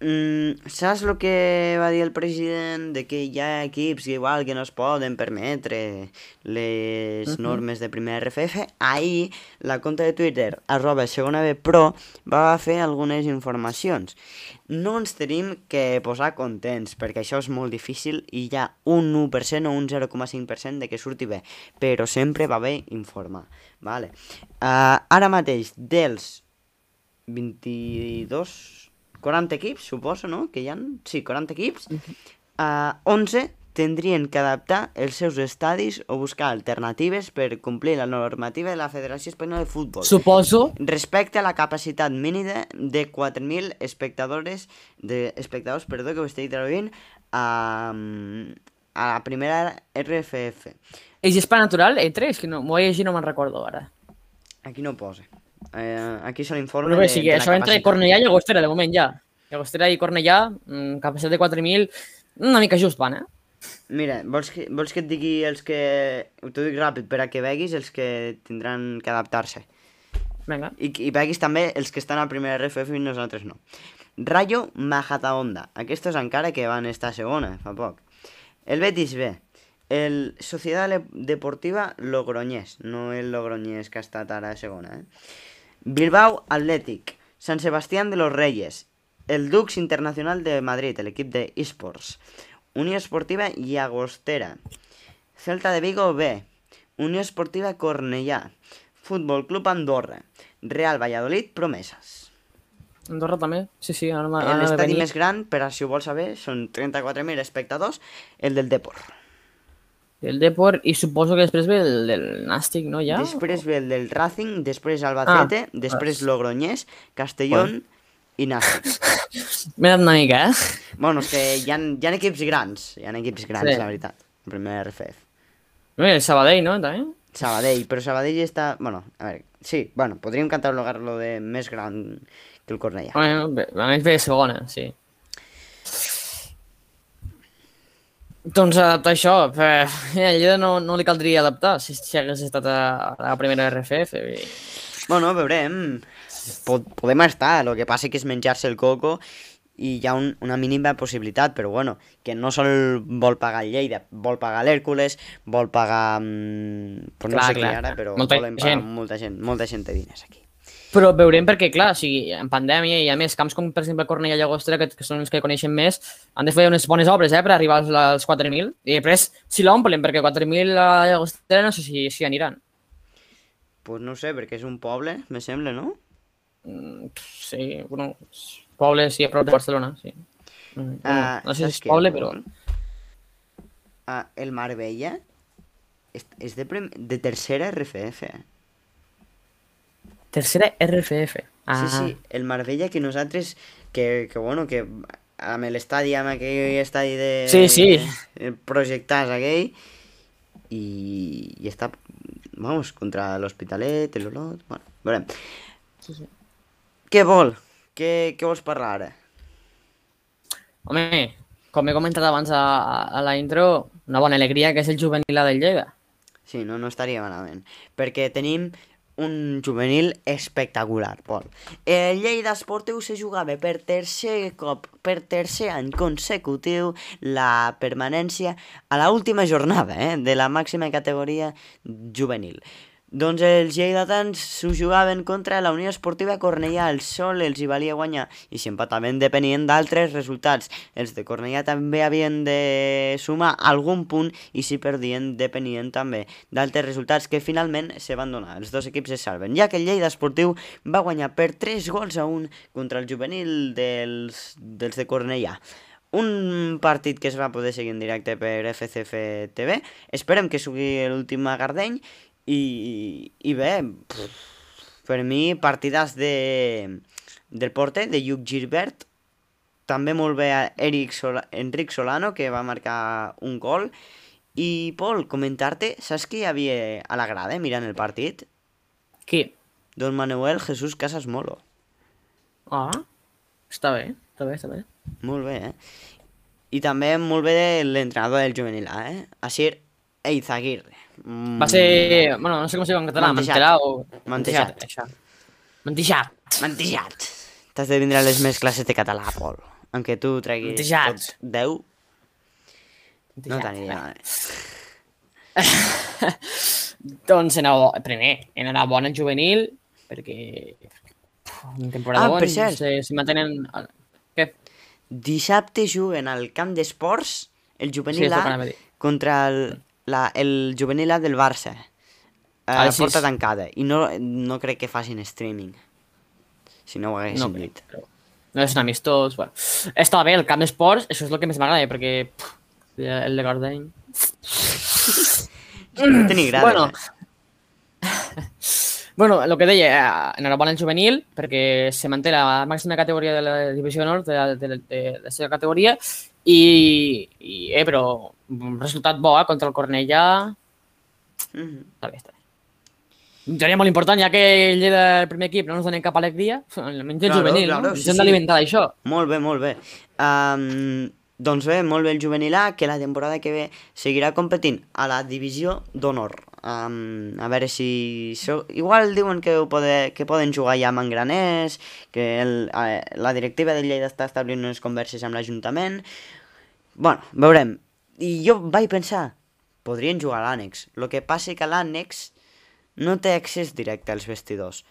Mm, saps el que va dir el president de que hi ha equips que igual que no es poden permetre les uh -huh. normes de primera RFF? Ahir la conta de Twitter arroba segona B Pro va fer algunes informacions. No ens tenim que posar contents perquè això és molt difícil i hi ha un 1% o un 0,5% de que surti bé, però sempre va bé informar. Vale. Uh, ara mateix dels 22 40 equips, suposo, no? Que hi ha... Sí, 40 equips. Uh, 11 tindrien que adaptar els seus estadis o buscar alternatives per complir la normativa de la Federació Espanyola de Futbol. Suposo Respecte a la capacitat mínima de 4.000 espectadores, de espectadors, perdó, que ho estic traduint, a, a la primera RFF. És per natural, E3, que no, m'ho he llegit no me'n recordo ara. Aquí no posa. Eh, aquí se l'informe Però bé, de, sí, de la això entre capacitat. Cornellà i Llagostera, de moment ja. Llagostera i Cornellà, mm, capacitat de 4.000, una mica just van, eh? Mira, vols que, vols que et digui els que... T'ho dic ràpid, per a que veguis els que tindran que adaptar-se. Vinga. I, I veguis també els que estan al primer RFF i nosaltres no. Rayo Majadahonda. Aquestos encara que van estar a segona, fa poc. El Betis B. El Societat Le- Deportiva Logroñés. No el Logroñés que ha estat ara a segona, eh? Bilbao Athletic. San Sebastián de los Reyes. El Dux Internacional de Madrid, el equip de eSports. Unió Esportiva Llagostera. Celta de Vigo B. Unió Esportiva Cornellà. Futbol Club Andorra. Real Valladolid Promeses. Andorra també? Sí, sí, ara, ara L'estadi més gran, per a si ho vols saber, són 34.000 espectadors, el del Depor. El Depor i suposo que després ve el del Nàstic, no, ja? Després ve el del Racing, després Albacete, Ah, després Logroñés, Castellón i Nàstic. M'he dat una mica, eh? bueno, és que hi ha, hi ha equips grans, hi ha equips grans, Sí. la veritat. El primer RFF. Bé, el Sabadell, no, també? Sabadell, però Sabadell està... Bueno, a veure, sí, bueno, podríem catalogar-lo de més gran que el Cornellà. Bueno, a més ve segona, sí. Doncs adaptar això, eh, a Lleida no, no li caldria adaptar si, si hagués estat a, a la primera RFF. I... Bueno, veurem. Pod podem estar, el que passa que és menjar-se el coco i hi ha un, una mínima possibilitat, però bueno, que no sol vol pagar Lleida, vol pagar l'Hèrcules, vol pagar... Mm, pues no Clar, sé qui clar, ara, clar. però Molta volen pagar gent. molta gent, molta gent té diners aquí. Però veurem perquè, clar, o sigui, en pandèmia i a més camps com, per exemple, Cornellà i Llagostera, que, que són els que coneixen més, han de fer unes bones obres eh, per arribar als, als 4.000. I després, si l'omplen, perquè 4.000 a Llagostera no sé si, si aniran. Pues no sé, perquè és un poble, me sembla, no? Mm, Sí, bueno, poble, sí, a prop de Barcelona, sí. Mm, bueno, Ah, no sé si és poble, però... Ah, el Marbella és, és de, prem de tercera RFF. Tercera RFF. Ah, Sí, sí, el Marbella que nosaltres, que, que bueno, que amb l'estadi, amb aquell estadi de... Sí, sí. eh, projectats aquell, i, i està, vamos, contra l'Hospitalet, el Olot, bueno, veurem. Sí, sí. Què vol? Què, què vols parlar ara? Home, com he comentat abans a, a la intro, una bona alegria que és el juvenil del Lleida. Sí, no, no estaria malament. Perquè tenim un juvenil espectacular, Pol. El Lleida Esportiu se jugava per tercer cop, per tercer any consecutiu, la permanència a la última jornada eh, de la màxima categoria juvenil. Doncs els lleidatans s'ho jugaven contra la Unió Esportiva Cornellà. El sol els hi valia guanyar i si empataven depenien d'altres resultats. Els de Cornellà també havien de sumar algun punt i si perdien depenien també d'altres resultats que finalment se van donar. Els dos equips es salven, ja que el Lleida Esportiu va guanyar per 3 gols a 1 contra el juvenil dels, dels de Cornellà. Un partit que es va poder seguir en directe per FCF TV. Esperem que sigui l'últim a Gardeny i, i bé, pff, per mi partidàs de, del porter, de Lluc Gilbert, també molt bé a Eric Sola, Enric Solano, que va marcar un gol, i Pol, comentar-te, saps qui hi havia a la grada mirant el partit? Qui? Don Manuel Jesús Casas Molo. Ah, està bé, està bé, està bé. Molt bé, eh? I també molt bé l'entrenador del juvenil A, eh? Asir Eizaguirre. Mm, Va ser... Bueno, no sé com se diu en català, Mantejat. o... Mantejat. Mantejat. Mantejat. T'has de vindre a les més classes de català, Pol. Aunque tu treguis Mantejat. tots 10, no Mantejat. t'aniria malament. Doncs enhorabona, primer, enhorabona al juvenil, perquè una temporada Ah, per bona, cert. se, se mantenen... Què? Dissabte juguen al camp d'esports el Sí, juvenil que A contra el, la, el juvenil A del Barça. A Ah, sí, porta tancada. I no, no crec que facin streaming. Si no ho haguessin No, dit. però no és un amistós, bueno. Està bé, el camp d'esports, això és el que més m'agrada, perquè pff, el de Gardeny. Tenir grades, Bueno, eh? Bueno, el que deia, eh, enhorabona al juvenil, perquè se manté la màxima categoria de la divisió nord de, la- de, de, de la seva categoria i, i eh, però un resultat bo eh, contra el Cornellà Mhm. està bé, està bé. Seria molt important, ja que el Lleida del primer equip no ens donen cap alegria, almenys el Claro, juvenil, claro, no? sí, Ens hem sí. d'alimentar d'això. Molt bé, molt bé. Um, doncs bé, molt bé el juvenil A, que la temporada que ve seguirà competint a la divisió d'honor. Um, a veure si... So, igual diuen que, ho pode, que poden jugar ja amb engraners, que el, eh, la directiva de Lleida està establint unes converses amb l'Ajuntament... bueno, veurem. I jo vaig pensar, podrien jugar a l'ànex. El que passa que l'ànex no té accés directe als vestidors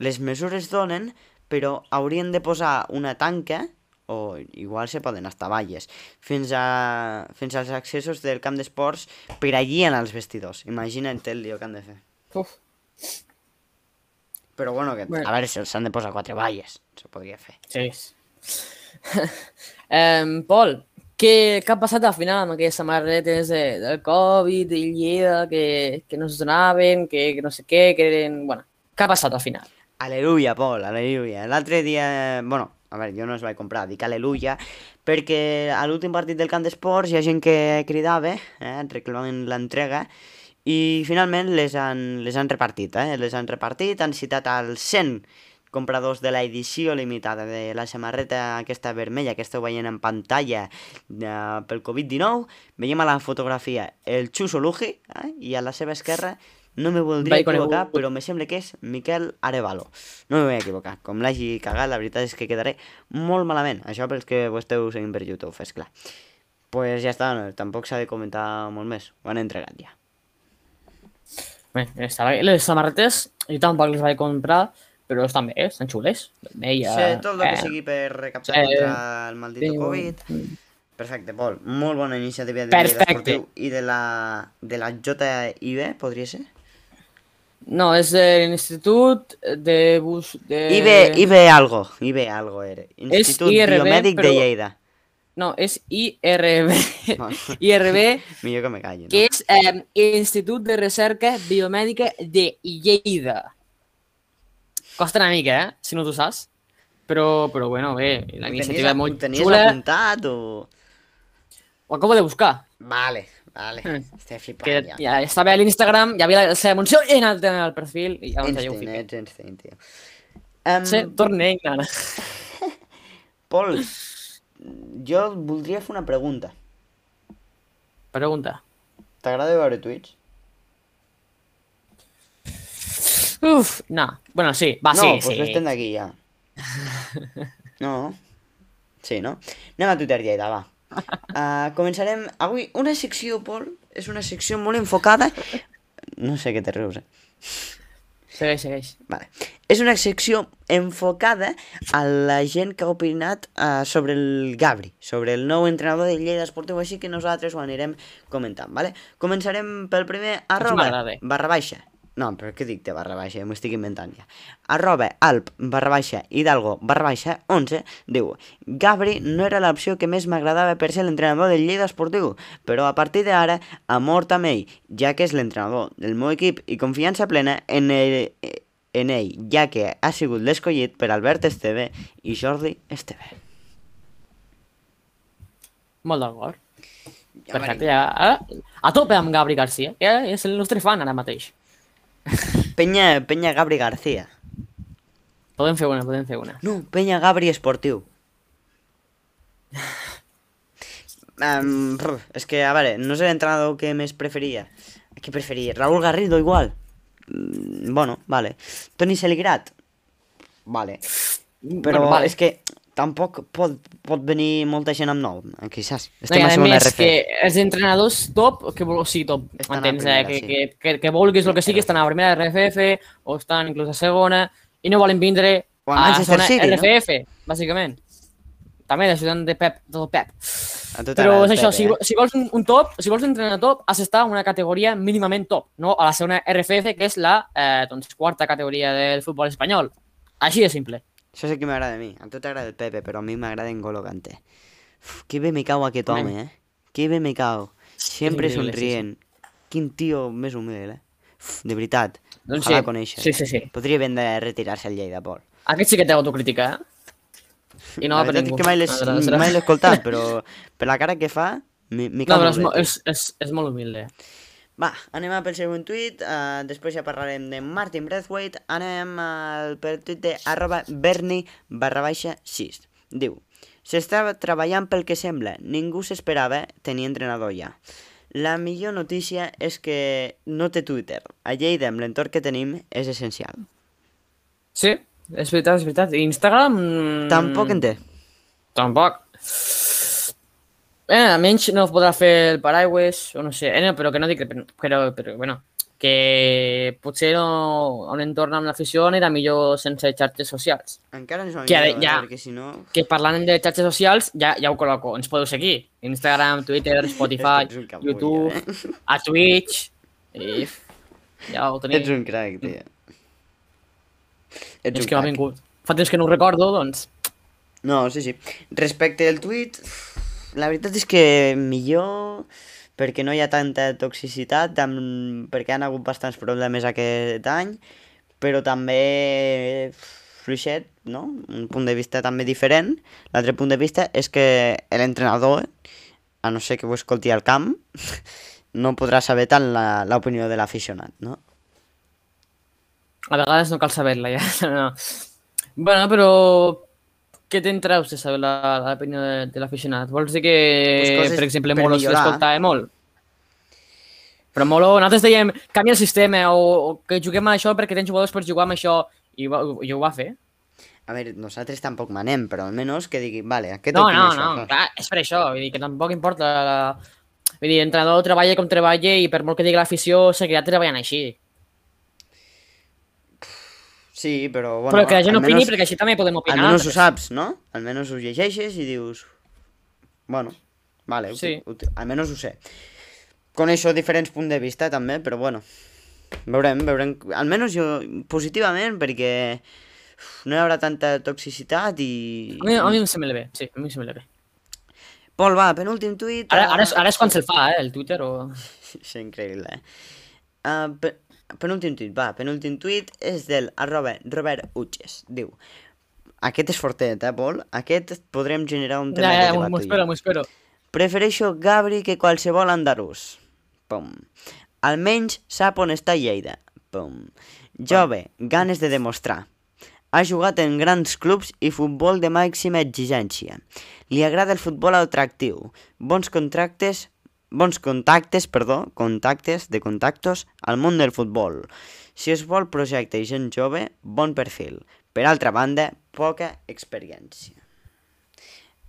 les mesures donen, però haurien de posar una tanca, o igual se poden estar valles, fins, a, fins als accessos del camp d'esports per allí en els vestidors. Imagina't el lío que han de fer. Uf. Però bueno, que, Bueno. a veure si s'han de posar quatre valles, se podria fer. Sí. um, Pol, què, què ha passat al final amb aquelles samarretes de, del Covid, de Lleida, que, que no es donaven, que, que no sé què, que eren... Bueno, què ha passat al final? Aleluia, Pol, aleluia. L'altre dia, bueno, a veure, jo no els vaig comprar, dic aleluia, perquè a l'últim partit del camp d'esports hi ha gent que cridava, eh, reclamaven l'entrega, i finalment les han, les han repartit, eh? les han repartit, han citat als 100 compradors de l'edició limitada de la samarreta aquesta vermella que esteu veient en pantalla eh, pel Covid-19, veiem a la fotografia el Xuso Luji, eh? i a la seva esquerra no me voldria equivocar, però me sembla que és Miquel Arevalo. No me vull equivocar. Com l'hagi cagat, la veritat és que quedaré molt malament. Això pels que ho esteu seguint per YouTube, és clar. pues ja està, no, tampoc s'ha de comentar molt més. Ho han entregat ja. Bé. Les samarretes, jo tampoc les vaig comprar, però estan bé, estan xules. Vermella, Sí, tot el que eh, sigui per recaptar contra el maldito. Covid. Perfecte, Pol. Molt bona iniciativa de Perfecte. I de la, de la JIB, podria ser? No, és de l'Institut de Bus... De... IB, IB algo, IB algo era. Institut IRB, Biomèdic de Lleida. No, és IRB. IRB, millor que me calli, no? que és eh, Institut de Recerca Biomèdica de Lleida. Costa una mica, eh? Si no tu saps. Però, però bueno, bé, la Ho iniciativa tenies, és ho molt tenies xula. apuntat o...? Ho acabo de buscar. Vale, vale. Mm. Estic Que flipant ja. ja estava a l'Instagram, ja havia la seva menció en el, en el perfil i ja ho Einstein, fiqué. ets Einstein, tio. Um, Sí, tornem, nana. Pol, jo voldria fer una pregunta. Pregunta. T'agrada veure Twitch? Uf, no. Bueno, sí, va, no, sí, pues sí. l'estem d'aquí ja. No? Sí, no? Anem a Twitter Lleida, va. Uh, començarem avui una secció, Pol, és una secció molt enfocada... No sé què te rius, eh? Segueix, segueix. Vale. És una secció enfocada a la gent que ha opinat uh, sobre el Gabri, sobre el nou entrenador de Lleida Esportiu, així que nosaltres ho anirem comentant, vale? Començarem pel primer arroba barra baixa. No, però què dic de barra baixa? M'ho estic inventant ja. Arroba alp barra baixa hidalgo barra baixa 11 diu Gabri no era l'opció que més m'agradava per ser l'entrenador del Lleida Esportiu, però a partir d'ara amor amb ell, ja que és l'entrenador del meu equip i confiança plena en ell, en ell ja que ha sigut l'escollit per Albert Esteve i Jordi Esteve. Molt d'acord. Ja Perfecte, ja. A, a tope amb Gabri Garcia. Ja és el nostre fan ara mateix. Penya, Penya Gabri García. Podem fer una, podem fer una. No, Penya Gabri Esportiu. Um, és que, a veure, no és l'entrenador que més preferia. Qui preferia? Raúl Garrido, igual. Mm, bueno, vale. Toni Seligrat. Vale. Però Bueno, vale. és que tampoc pot, pot venir molta gent amb nou, aquí saps? No, Estem i a a segona més, RF. que els entrenadors top, que o sigui, top, Estan m'entens, eh? primera, Que, sí. que, que, que vulguis el que sigui, estan a la primera RFF o estan inclús a segona i no volen vindre O al a Manchester segona City, no? RFF, bàsicament. També l'ajudant de Pep, del Pep. Però és això, Pepe, si, eh? si vols un, un top, si vols un entrenador top, has d'estar en una categoria mínimament top, no a la segona RFF, que és la eh, doncs, quarta categoria del futbol espanyol. Així de simple. Això és el que m'agrada a mi. A tu t'agrada el Pepe, però a mi m'agrada en Golo Kanté. Que bé me cau aquest Home. eh? Que bé me cago. Sempre somrient. Quin tio més humil, eh? Uf, de veritat. Doncs Ojalà sí. conèixer. Sí, sí, sí. Podria ben de retirar-se al Lleida, Pol. Aquest sí que té autocrítica, eh? I no la veritat ningú. és que mai l'he- escoltat, però per la cara que fa, m'hi m'hi No, cau però és, és, és, és molt humilde. Va, anem a pel següent tuit, uh, després ja parlarem de Martin Brathwaite, anem al, pel tuit de arroba Bernie barra baixa 6. Diu, s'estava treballant pel que sembla, ningú s'esperava tenir entrenador ja. La millor notícia és que no té Twitter. A Lleida, amb l'entorn que tenim, és essencial. Sí, és veritat, és veritat. Instagram... mm, Tampoc en té. Tampoc. Eh, almenys no podrà fer el paraigües, o no sé, eh, no, però que no dic, però, però, però bueno, que potser no, a un entorn amb l'afició anirà millor sense xarxes socials. Encara no és Que millor, ja- perquè si no... Que parlant de xarxes socials, ja, ja ho col·loco, ens podeu seguir. Instagram, Twitter, Spotify, YouTube, eh? a Twitch, i ja ho teniu. Ets un crac, tio. Ets És un que crac. vingut. Fa temps que no ho recordo, doncs... No, sí, sí. Respecte al tuit, la veritat és que millor perquè no hi ha tanta toxicitat, amb... perquè han hagut bastants problemes aquest any, però també fluixet, no? Un punt de vista també diferent. L'altre punt de vista és que l'entrenador, a no ser que ho escolti al camp, no podrà saber tant la- l'opinió de l'aficionat, no? A vegades no cal saber-la, ja. No. Bueno, però què te'n treus de saber la- l'opinió de, de l'aficionat? Vols dir que, Pues per exemple, per Molo millorar. l'escoltava molt? Però Molo, nosaltres dèiem, canvia el sistema o, o que juguem a això perquè tens jugadors per jugar amb això i, va, i ho va fer. A veure, nosaltres tampoc manem, però almenys que digui, vale, aquest No, no, això, no, saps? clar, és per això, vull dir que tampoc importa la... Vull dir, l'entrenador treballa com treballa i per molt que digui l'afició seguirà treballant així. Sí, però bueno... Però que la gent opini almenys- perquè així també podem opinar. Almenys ho altres. saps, no? Almenys ho llegeixes i dius... Bueno, vale, Sí. sí. almenys ho sé. Coneixo diferents punts de vista també, però bueno. Veurem, veurem. Almenys jo positivament perquè no hi haurà tanta toxicitat i... A mi, a mi em sembla bé, sí, a mi em sembla bé. Pol, va, penúltim tuit... Ara, ara, és, ah, ara és quan se'l fa, eh, el Twitter o... És increïble, eh? Uh, pe penúltim tuit, va, penúltim tuit és del arroba Robert Utges. Diu, aquest és fortet, eh, Pol? Aquest podrem generar un tema Ja, ja, de debat. m'ho espero, m'ho espero. Prefereixo Gabri que qualsevol andalús. Pum. Almenys sap on està Lleida. Pum. Jove, ganes de demostrar. Ha jugat en grans clubs i futbol de màxima exigència. Li agrada el futbol atractiu. Bons contractes, bons contactes, perdó, contactes de contactos al món del futbol. Si es vol projecte i gent jove, bon perfil. Per altra banda, poca experiència.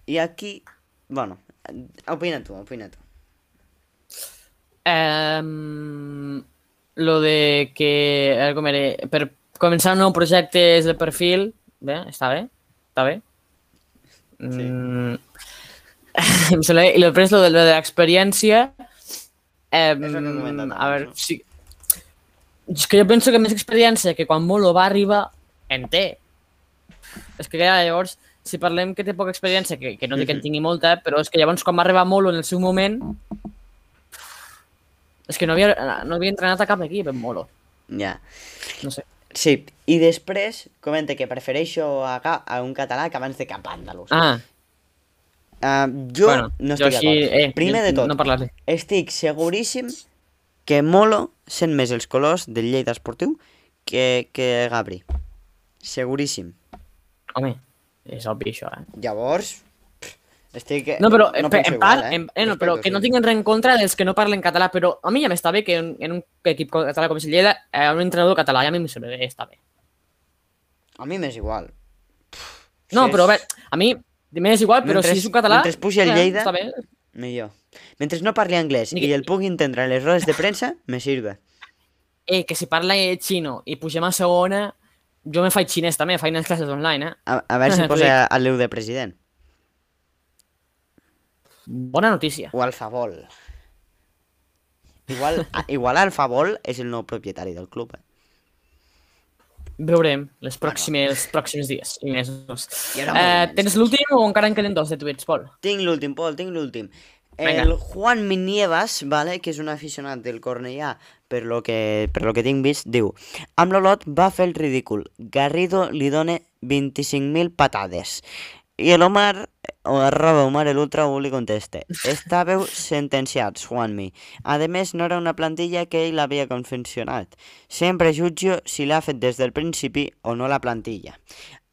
I aquí, bueno, opina tu, opina tu. Um, lo de que, a veure com era, per començar un nou projecte és el perfil, bé, està bé, està bé. Sí. Mm, em sembla bé. I després lo de, lo de l'experiència, eh, a veure, sí, és que jo penso que més experiència que quan Molo va arribar, en té. És que ja, llavors, si parlem que té poca experiència, que, que no dic que en tingui molta, però és que llavors quan va arribar Molo en el seu moment, és que no havia, no havia entrenat a cap equip en Molo. Ja. No sé. Sí, i després comenta que prefereixo a, a un català que abans de cap andalús. Ah, Uh, jo bueno, no estic d'acord. eh, Primer de tot, No parlaré. estic seguríssim que Molo sent més els colors del Lleida Esportiu que, que Gabri. Seguríssim. Home, és obvi això, eh? Llavors, pff, estic... No, però no en, penso en igual, part, eh? en, eh, no, però que no tinguin res en contra dels que no parlen català, però a mi ja m'està bé que en, en un equip català com és el Lleida, eh, un entrenador català, ja a mi sembla bé, està bé. A mi m'és igual. No, Si però a és- veure, a mi m'és igual, però Mentre- si és un català... mentre pugi el eh, Lleida- bé. Millor. Mentre no parli anglès Ni i que- el pugui entendre en les rodes de premsa, me sirve. Eh, que si parla xino i pugem a segona, jo me faig xinès també, faig unes classes online, eh? A, a veure si posa el Leu de president. Bona notícia. O Alfabol. Igual, igual Alfabol és el nou propietari del club. Eh? Veurem les pròximes, els pròxims dies i mesos. I Eh, moviments. tens l'últim o encara en queden dos de tuits, Pol? Tinc l'últim, Pol, tinc l'últim. El Juan Minievas, vale, que és un aficionat del Cornellà, per lo que, per lo que tinc vist, diu amb l'Olot va fer el ridícul. Garrido li dona 25.000 patades. I l'Omar, o arroba Omar el Ultra, li contesta Estàveu sentenciats, Juanmi. A més, no era una plantilla que ell havia confeccionat. Sempre jutjo si l'ha fet des del principi o no la plantilla.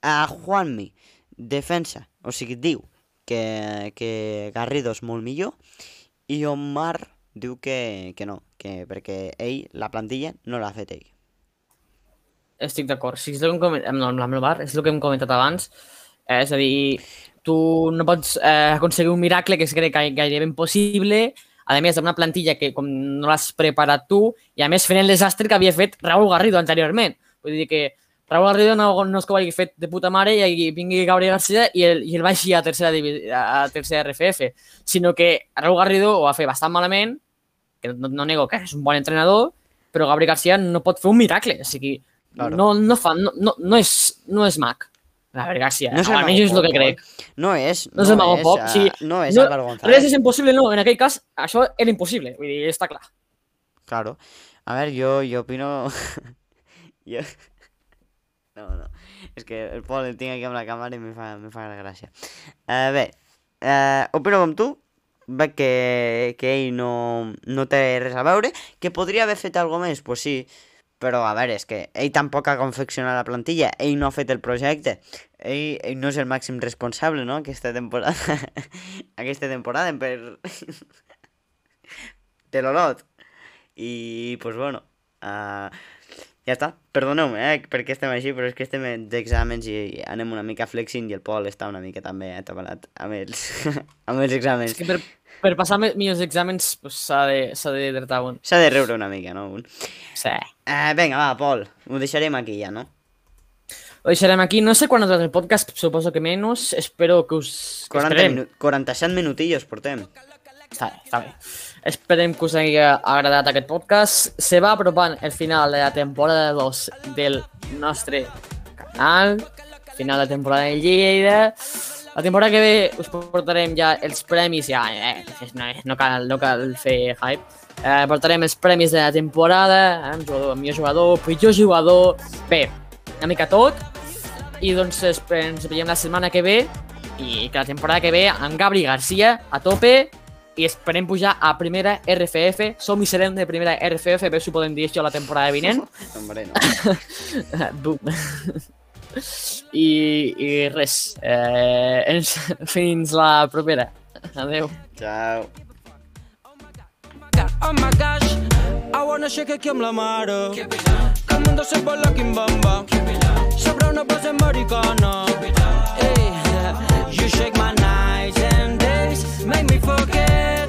A Juanmi, defensa, o sigui, diu que, que Garrido és molt millor i Omar diu que, que no, que perquè ell, la plantilla, no l'ha fet ell. Estic d'acord. Si és el que hem comentat, amb, amb bar, és el que hem comentat abans. Eh, és a dir, tu no pots eh, aconseguir un miracle que és gairebé, gairebé impossible, a més d'una plantilla que com no l'has preparat tu, i a més fent el desastre que havia fet Raúl Garrido anteriorment. Vull dir que Raúl Garrido no, no és que ho hagi fet de puta mare i vingui Gabriel García i el, i el baixi a tercera, a tercera RFF, sinó que Raúl Garrido ho va fer bastant malament, que no, no nego que és un bon entrenador, però Gabriel García no pot fer un miracle, o sigui, Claro. no, no, fa, no, no, no, és, no és mag. Gabriel García, No és el almenys és el que crec. No és, No és el Mago Pop, eh, sí. no és No, Álvaro Res González. és impossible, no. En aquell cas, això era impossible. Vull dir, està clar. Claro. A ver, yo, yo opino... yo... No, no. És que el Pol el tinc aquí amb la càmera i me fa, me fa gràcia. Uh, bé, uh, opino com tu, veig que, que ell no, no té res a veure, que podria haver fet alguna més, pues sí, però a veure, és que ell tampoc ha confeccionat la plantilla, ell no ha fet el projecte, ell, ell no és el màxim responsable, no?, aquesta temporada, aquesta temporada per... de l'Olot. I, pues bueno, uh, ja està. Perdoneu-me, eh, perquè estem així, però és que estem d'exàmens i anem una mica flexing i el Pol està una mica també atabalat amb els, amb els exàmens. És que per, per passar millors exàmens pues, s'ha de, s'ha de dretar un. S'ha de riure una mica, no? Un. Sí. Uh, vinga, va, Pol, ho deixarem aquí ja, no? Ho deixarem aquí. No sé quan durat el podcast, suposo que menys. Espero que us... Que 40 esperem. minu 47 minutillos portem. Està bé, està bé. Esperem que us hagi agradat aquest podcast. Se va apropant el final de la temporada 2 del nostre canal. Final de temporada de Lleida. La temporada que ve us portarem ja els premis, ja, eh, no, no, cal, no cal fer hype. Eh, portarem els premis de la temporada, eh, jugador, millor jugador, pitjor jugador, bé, una mica tot. I doncs ens veiem la setmana que ve i que la temporada que ve amb Gabri Garcia a tope i esperem pujar a primera RFF. Som i serem de primera RFF, a veure si ho podem dir això la temporada vinent. Hombre, no. I, i res, eh, fins la propera. Adeu. Ciao. Oh my gosh, I wanna shake aquí amb la mare. Que el mundo sepa la quimbamba. Sobre una base americana. Hey, you shake my nights and days, make me forget.